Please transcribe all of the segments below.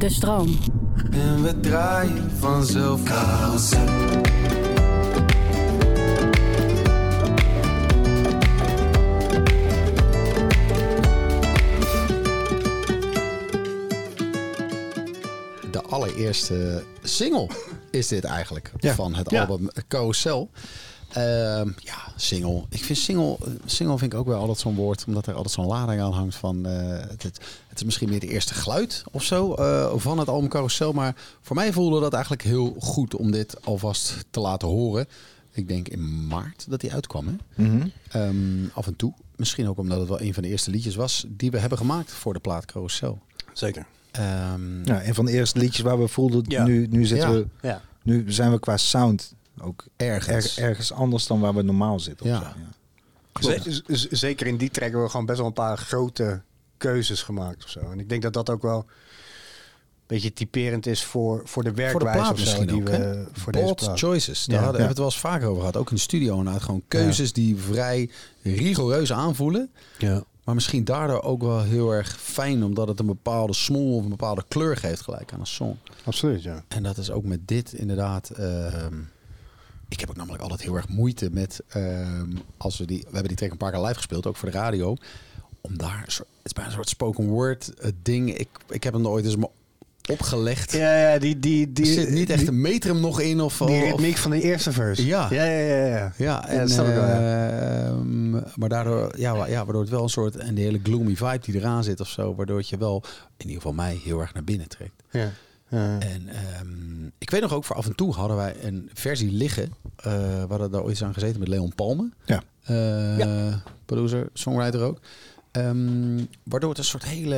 De stroom. En we draaien vanzelf carousel. De allereerste single is dit eigenlijk Ja. van het Ja. album Carousel. Ehm, ja, single. Ik vind single, single vind ik ook wel altijd zo'n woord, omdat er altijd zo'n lading aan hangt van eh, het, het, het is misschien meer de eerste geluid of zo eh, van het album Carousel. Maar voor mij voelde dat eigenlijk heel goed om dit alvast te laten horen. Ik denk in maart dat die uitkwam. Hè? Mhm. Ehm, af en toe. Misschien ook omdat het wel een van de eerste liedjes was die we hebben gemaakt voor de plaat Carousel. Zeker. Ehm, Ja, een van de eerste liedjes waar we voelden, Ja. nu, nu, zitten Ja. we, Ja. nu zijn we qua sound ook Ergens. er- ergens anders dan waar we normaal zitten. of Ja. zo, ja. Klopt. Zeker in die track hebben we gewoon best wel een paar grote keuzes gemaakt of zo. En ik denk dat dat ook wel een beetje typerend is voor, voor de werkwijze of zo misschien die ook, we hè? voor deze plaat. choices. Daar Ja. hadden we het wel eens vaker over gehad. Ook in de studio inderdaad. Gewoon keuzes die vrij rigoureus aanvoelen. Ja. Maar misschien daardoor ook wel heel erg fijn. Omdat het een bepaalde smoel of een bepaalde kleur geeft gelijk aan een song. Absoluut, ja. En dat is ook met dit inderdaad. ehm, ik heb ook namelijk altijd heel erg moeite met. ehm, als we die. We hebben die track een paar keer live gespeeld, ook voor de radio. Om daar. Het is bijna een soort spoken word eh, ding. Ik, ik heb hem er ooit eens opgelegd. Ja, ja, die, die, die, er zit niet echt een metrum nog in. Of, die ritmiek van de eerste verse. Ja. Ja, ja, ja. ja. Ja, en, wel, ja. ehm, maar daardoor, ja, ja, waardoor het wel een soort, en die hele gloomy vibe die eraan zit of zo, waardoor het je wel, in ieder geval mij, heel erg naar binnen trekt. ja. Ja. En ehm, ik weet nog ook, voor af en toe hadden wij een versie liggen, eh we hadden daar ooit eens aan gezeten met Leon Palme, Ja. Eh, producer, songwriter ook. Ehm, waardoor het een soort hele,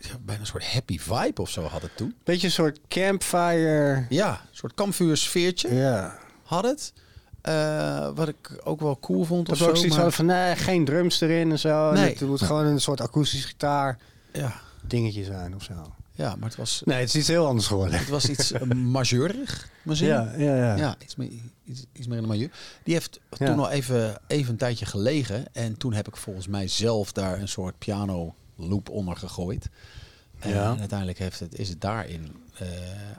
ja, bijna een soort happy vibe of zo had het toen. Beetje een soort campfire. Ja, een soort kampvuursfeertje Ja. had het. Eh, wat ik ook wel cool vond. Dat of ook zo, zoiets maar- van, nee, geen drums erin en zo. Nee. Het moet gewoon een soort akoestisch gitaar Ja, dingetje zijn of zo. Ja, maar het was, Nee, het is iets heel anders geworden. het was iets uh, majeurig misschien. Ja, ja, ja. Ja, iets meer, iets, iets meer in de majeur. Die heeft Ja. toen al even, even een tijdje gelegen. En toen heb ik volgens mij zelf daar een soort piano loop onder gegooid. En Ja. uiteindelijk heeft het, is het daarin. eh,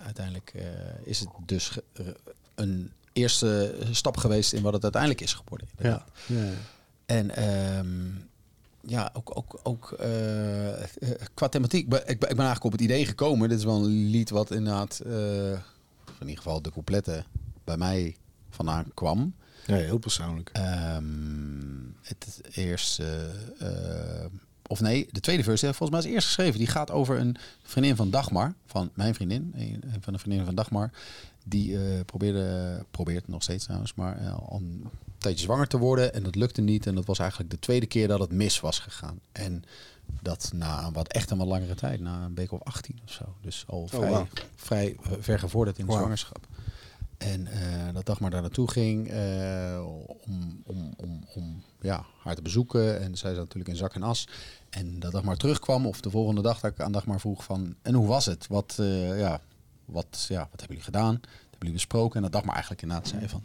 uiteindelijk eh, is het dus ge- eh, een eerste stap geweest in wat het uiteindelijk is geworden. Ja. ja. En ehm, ja, ook, ook, ook eh, qua thematiek. Ik, ben- ik ben eigenlijk op het idee gekomen. Dit is wel een lied wat inderdaad, eh, in ieder geval de coupletten, bij mij vandaan kwam. Ja, heel persoonlijk. Ehm, het eerste, of nee, de tweede verse, volgens mij is eerst geschreven. Die gaat over een vriendin van Dagmar, van mijn vriendin, een een van de vriendinnen van Dagmar. Die eh, probeerde, probeert nog steeds trouwens, maar eh, al een tijdje zwanger te worden. En dat lukte niet. En dat was eigenlijk de tweede keer dat het mis was gegaan. En dat na een wat echt een wat langere tijd, na een week of 18 of zo. Dus al vrij, wauw. vrij eh, ver gevorderd in de zwangerschap. En eh, dat Dagmar daar naartoe ging eh, om, om, om, om ja, haar te bezoeken. En zij zat natuurlijk in zak en as. En dat Dagmar terugkwam, of de volgende dag dat ik aan Dagmar vroeg van... En hoe was het? Wat, eh, ja, wat, ja, wat hebben jullie gedaan? Wat hebben jullie besproken? En dat Dagmar eigenlijk inderdaad zei van...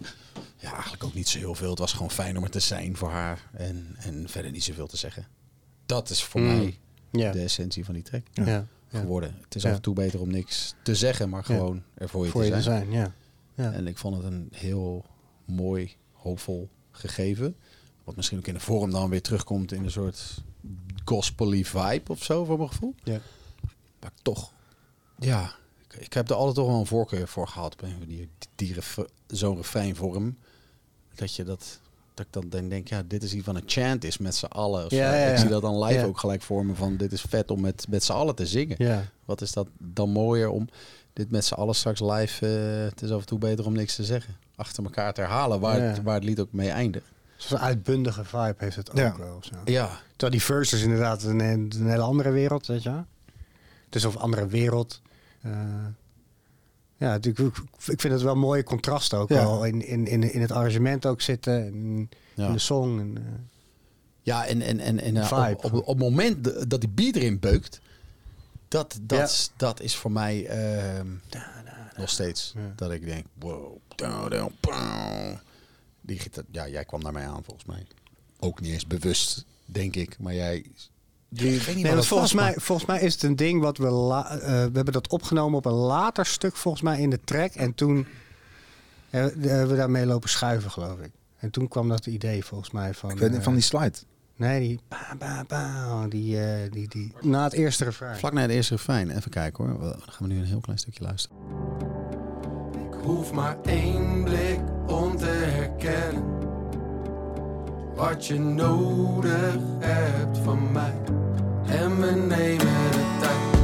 Ja, eigenlijk ook niet zo heel veel. Het was gewoon fijn om er te zijn voor haar. En, en verder niet zoveel te zeggen. Dat is voor Mm. mij Ja. de essentie van die track Ja. Ja. geworden. Het is Ja. af en toe beter om niks te zeggen, maar gewoon er voor je Voor te je zijn. te zijn, ja. Ja. En ik vond het een heel mooi, hoopvol gegeven. Wat misschien ook in de vorm dan weer terugkomt in een soort gospely vibe of zo, voor mijn gevoel. Ja. Maar toch, ja, ik, ik heb er altijd toch wel een voorkeur voor gehad. Bij die, die ref- zo'n refreinvorm. Dat je dat, dat ik dan denk, denk, ja, dit is iets van een chant is met z'n allen. Ja, ja, ja. Ik zie dat dan live ook gelijk voor me van, dit is vet om met, met z'n allen te zingen. ja. Wat is dat dan mooier om dit met z'n allen straks live... eh, het is af en toe beter om niks te zeggen. Achter elkaar te herhalen waar, het, waar het lied ook mee eindigt. Zo'n uitbundige vibe heeft het ook Ja. wel. of Zo. Ja, Terwijl die first is inderdaad een, een hele andere wereld, weet je. Het is een andere wereld. Eh, ja, natuurlijk, ik, ik vind het wel een mooie contrast ook Ja. wel in, in, in, in het arrangement ook zitten. Ja. in de song. En, eh, ja en, en, en, en Vibe. op, op, op het moment dat die beat erin beukt... Dat, dat, dat is voor mij ehm, nog steeds Ja. dat ik denk... Wow. Die gitaar, ja, jij kwam naar mij aan volgens mij. Ook niet eens bewust, denk ik. Maar jij Die, Ik weet niet Nee, volgens, was, mij, maar- volgens mij is het een ding wat we... la- eh, we hebben dat opgenomen op een later stuk volgens mij in de track. En toen hebben we daarmee lopen schuiven, geloof ik. En toen kwam dat idee volgens mij van... ik weet niet eh, van die slide. Nee, die... Ba, ba, ba, die, eh, die, die na het eerste refrein. Vlak na het eerste refrein. Even kijken hoor. Dan gaan we nu een heel klein stukje luisteren. Ik hoef maar één blik om te herkennen wat je nodig hebt van mij. En we nemen de tijd.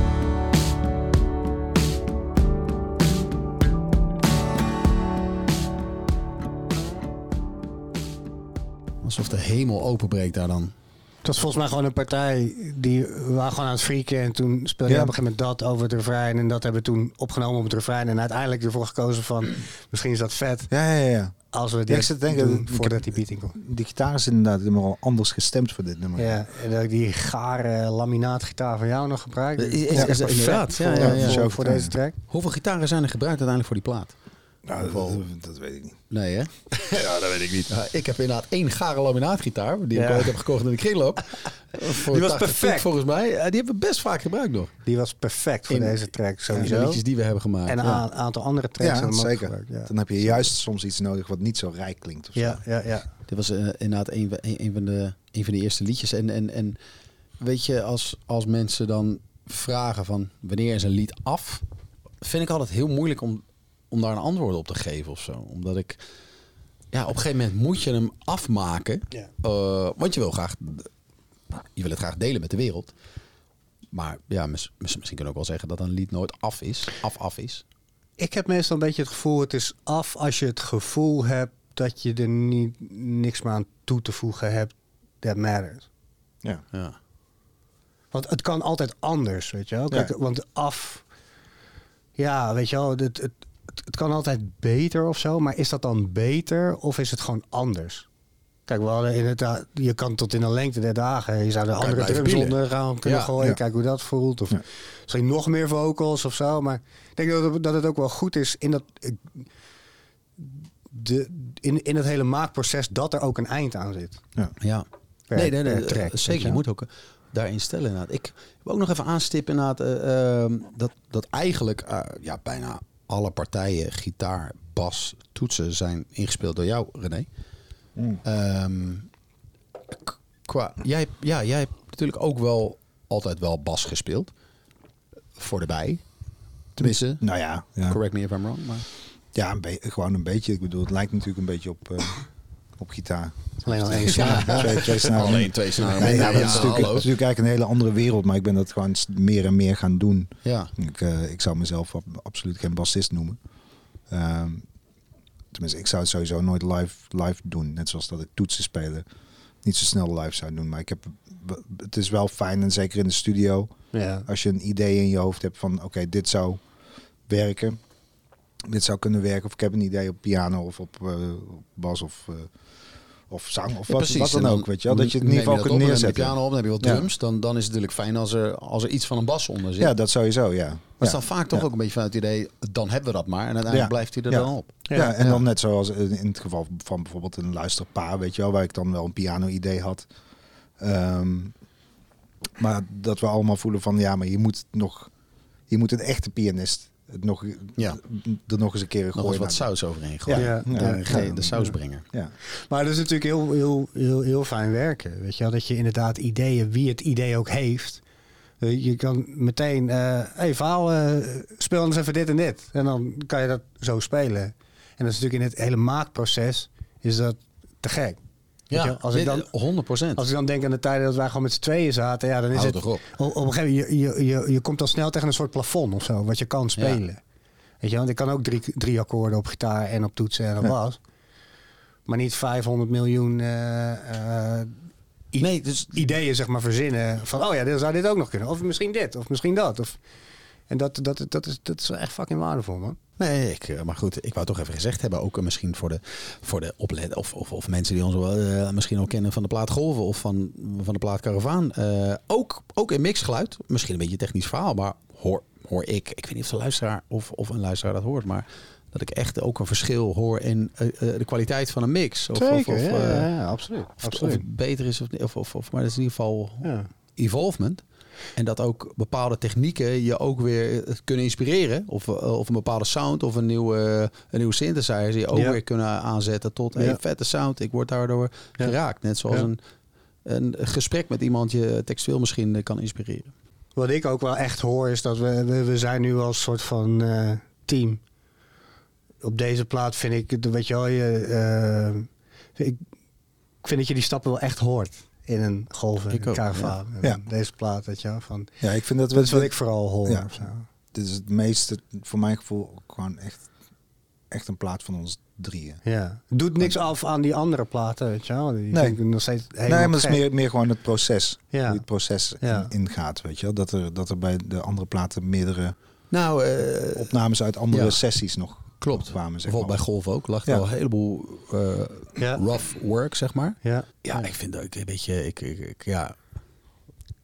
Alsof de hemel openbreekt daar dan. Het was volgens mij gewoon een partij die we waren gewoon aan het freaken. En toen speelde je Ja. op een gegeven moment dat over het refrein. En dat hebben we toen opgenomen op het refrein. En uiteindelijk ervoor gekozen van... misschien is dat vet Ja, ja, ja. als we Ja, dit ik zit te denken, voordat die beating komt. Die gitaar is inderdaad helemaal anders gestemd voor dit nummer. Ja, en dat ik die gare laminaatgitaar van jou nog gebruik. Is- is- Dat is- ja, voor, ja, ja. voor, voor deze track. Hoeveel gitaren zijn er gebruikt uiteindelijk voor die plaat? Nou, dat, dat weet ik niet. Nee, hè? Ja, dat weet ik niet. Ja, ik heb inderdaad één gare laminaatgitaar. Die ik Ja. ooit heb gekocht in de kringloop. Die was 80 perfect. volgens mij. Ja, Die hebben we best vaak gebruikt nog. Die was perfect voor In- deze track De sowieso. liedjes die we hebben gemaakt. en een ja. aantal andere tracks. Ja, zeker. Dan heb je juist soms iets nodig wat niet zo rijk klinkt. Of zo. Ja, ja, ja. Dit was eh, inderdaad een van de, een van de eerste liedjes. En, en, en weet je, als, als mensen dan vragen van wanneer is een lied af, vind ik altijd heel moeilijk om, om daar een antwoord op te geven of zo. Omdat ik, ja, op een gegeven moment moet je hem afmaken. Ja. Eh, want je wil graag, je wil het graag delen met de wereld. Maar ja, mis- mis- misschien kunnen we ook wel zeggen dat een lied nooit af is. Af, af is. Ik heb meestal een beetje het gevoel, het is af als je het gevoel hebt dat je er niet, niks meer aan toe te voegen hebt. That matters. Ja. Ja. Want het kan altijd anders, weet je wel. Kijk, Ja. Want af, ja, weet je wel, het, het, het, kan altijd beter of zo. Maar is dat dan beter of is het gewoon anders? Kijk, we hadden inderdaad, je kan tot in de lengte der dagen, je zou er andere drums onder gaan kunnen Ja, gooien. ja. Kijk hoe dat voelt. Of Ja. misschien nog meer vocals of zo. Maar ik denk dat het, dat het ook wel goed is in dat, de, in, in het hele maakproces dat er ook een eind aan zit. Ja. Per- nee, nee, nee, track, eh, zeker. je moet ook eh, daarin stellen inderdaad. Ik wil ook nog even aanstippen inderdaad, eh, ehm, dat, dat eigenlijk ja, bijna alle partijen, gitaar, bas, toetsen zijn ingespeeld door jou, René. Mm. Ehm, qua, jij, ja, jij hebt natuurlijk ook wel altijd wel bas gespeeld. Voor de bij. Tenminste, Nou ja, ja. correct me if I'm wrong. Maar ja een gewoon een beetje. Ik bedoel, het lijkt natuurlijk een beetje op, eh, op gitaar. Alleen al één snaar. Twee, twee snaren. Alleen twee snaren Nee, ja, dat ja, is, natuurlijk, hallo. dat is natuurlijk eigenlijk een hele andere wereld. Maar ik ben dat gewoon meer en meer gaan doen. ja. Ik, eh, ik zou mezelf ab- absoluut geen bassist noemen. Ehm, tenminste, ik zou het sowieso nooit live, live doen. Net zoals dat ik toetsen spelen niet zo snel live zou doen. Maar ik heb, het is wel fijn en zeker in de studio. Ja. Als je een idee in je hoofd hebt van oké, dit zou werken. Dit zou kunnen werken. Of ik heb een idee op piano of op, eh, op bas of, eh, of zang of Ja, wat, dan ook. Weet je wel? Dat je het in ieder geval kunt op, dan heb je neerzetten. piano op, dan heb je wat Ja. drums. Dan, dan is het natuurlijk fijn als er, als er iets van een bas onder zit. Ja, dat sowieso, ja. Maar het ja. is dan vaak toch Ja. ook een beetje vanuit het idee, dan hebben we dat maar. En uiteindelijk Ja. blijft hij er Ja. dan op. Ja, en Ja. dan net zoals in in het geval van bijvoorbeeld een luisterpaar, weet je wel, waar ik dan wel een piano-idee had. Ehm, maar dat we allemaal voelen van, ja, maar je moet nog, je moet een echte pianist het nog, Ja. er nog eens een keer Nog gooien. wat saus overheen gooien. Ja. De, Ja. de, de sausbrenger. Ja. Maar dat is natuurlijk heel, heel, heel, heel fijn werken. Weet je wel? Dat je inderdaad ideeën, wie het idee ook heeft. eh, Je kan meteen, eh hey verhaal, eh, speel eens even dit en dit. En dan kan je dat zo spelen. En dat is natuurlijk in het hele maakproces is dat te gek. Wel? als, ik dan, 100 procent. als ik dan denk aan de tijden dat wij gewoon met z'n tweeën zaten, ja, dan is Houd het op. op, een gegeven moment, je, je, je, je komt al snel tegen een soort plafond of zo, wat je kan spelen. Weet je, want ik kan ook drie, drie akkoorden op gitaar en op toetsen en op Ja. bas. Maar niet 500 miljoen eh, eh, Nee, dus ideeën zeg maar verzinnen. Van, oh ja, dan zou dit ook nog kunnen. Of misschien dit, of misschien dat. Of, en dat, dat, dat, is, dat is echt fucking waardevol, man. Nee, ik, eh, maar goed, ik wou toch even gezegd hebben, ook eh, misschien voor de, voor de oplet of, of, of mensen die ons wel, eh, misschien al kennen van de plaat Golven of van, van de plaat Caravaan. Eh, ook, ook in mixgeluid, misschien een beetje technisch verhaal, maar hoor, hoor ik, ik weet niet of de luisteraar of, of een luisteraar dat hoort, maar dat ik echt ook een verschil hoor in de kwaliteit van een mix. Of, of, of, eh, ja, absoluut. of, of het beter is of, of, of, of maar dat is in ieder geval Ja. evolvement. En dat ook bepaalde technieken je ook weer eh, kunnen inspireren. Of, eh, of een bepaalde sound of een nieuwe, een nieuwe synthesizer. Je ook Ja. weer kunnen aanzetten tot Ja. vette sound. Ik word daardoor Ja. geraakt. Net zoals een, een gesprek met iemand je textueel misschien eh, kan inspireren. Wat ik ook wel echt hoor is dat we, we, we zijn nu als soort van eh, team. Op deze plaat vind ik, weet je wel, je, ik, ik vind dat je die stappen wel echt hoort in een golven Ik ook, ja. En Deze plaat, weet je wel, van, Ja, ik vind dat we dat is wat ik vooral hoor. Ja. of zo. Dit is het meeste, voor mijn gevoel, gewoon echt, echt een plaat van ons drieën. Ja. Doet niks af aan die andere platen, weet je wel. Die Nee. vind ik nog steeds Nee, helemaal maar het is meer, meer gewoon het proces. Ja. Hoe het proces Ja. in- ingaat, weet je wel. Dat er, dat er bij de andere platen meerdere Nou, eh, opnames uit andere ja. sessies nog klopt. kwamen, zeg Bijvoorbeeld maar. bij Golf ook. lag er Ja. al een heleboel eh, Ja. rough work, zeg maar. Ja. Ja, ik vind dat ik een beetje... Ik, ik, ik- ja,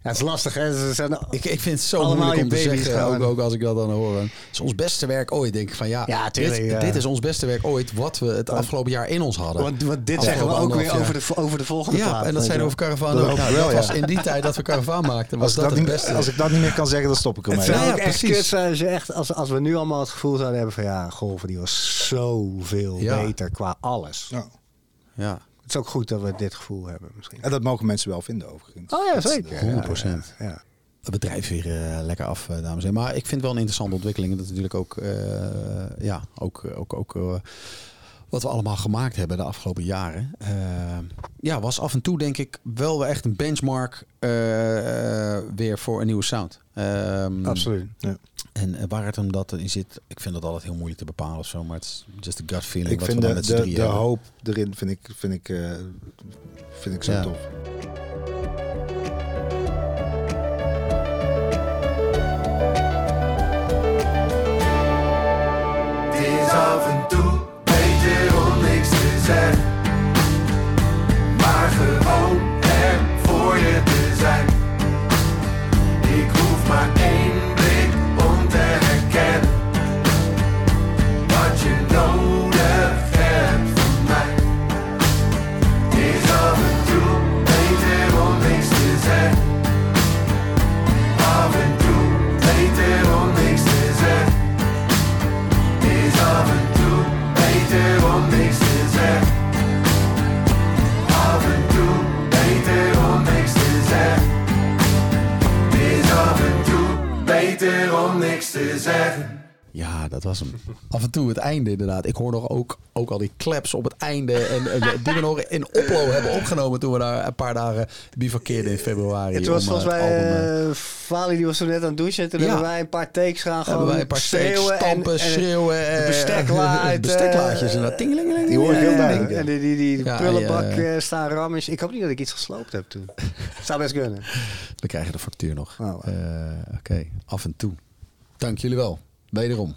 ja, het is lastig, hè. Ze zijn, Ik, ik vind het zo Allemaal moeilijk om te zeggen, ook, ook als ik dat dan hoor. Het is ons beste werk ooit. Denk ik van ja, Ja, tuurlijk, dit, ja. dit is ons beste werk ooit wat we het afgelopen jaar in ons hadden. want, want dit Afgelopen zeggen we ook weer over de, over de volgende ja, plaat. en dat zijn je over Caravan Dat ook. ook Nou, wel, dat ja. was in die tijd dat we Caravan maakten, was Als, dat het beste. als ik dat niet meer kan zeggen, dan stop ik Het ermee. zou Ja, ook ja, echt precies. kut zijn als, echt, als, als we nu allemaal het gevoel zouden hebben van ja, golven die was zoveel Ja. beter qua alles. Ja. Is ook goed dat we dit gevoel hebben misschien. En dat mogen mensen wel vinden, overigens. Oh ja, zeker. 100%. Ja, ja. het bedrijf weer eh, lekker af, eh, dames en heren. Maar ik vind het wel een interessante ontwikkeling. Dat is natuurlijk ook, eh, ja, ook, ook, ook eh, wat we allemaal gemaakt hebben de afgelopen jaren. Ja, was af en toe denk ik wel weer echt een benchmark eh, weer voor een nieuwe sound. Ehm, Absoluut. En eh, waar het hem dat in zit, ik vind dat altijd heel moeilijk te bepalen of zo. Maar het is just a gut feeling. Ik wat vind we dan de, met de, de hebben. hoop erin vind ik, vind ik, eh, vind ik zo Ja. tof. Het is af en toe te zeggen. Ja, dat was hem. Af en toe het einde inderdaad. Ik hoor nog ook, ook al die claps op het einde. En, en die we nog in Oplo hebben opgenomen toen we daar een paar dagen bivakkeerden in februari. Het was eh, volgens het mij, album, eh, eh, Vali die was zo net aan het douchen. Toen Ja. hebben wij een paar takes gaan gewoon hebben wij een paar schreeuwen. stampen, en, en schreeuwen. de eh, bestekla eh, en dat tingelingeling. Die hoor ik heel eh, duidelijk. En die, die, die Ja, prullenbak ja. eh, staan rammen. Ik hoop niet dat ik iets gesloopt heb toen. Zou best kunnen. We krijgen de factuur nog. Oh, wow. Eh, Oké, af en toe. Dank jullie wel. Wederom.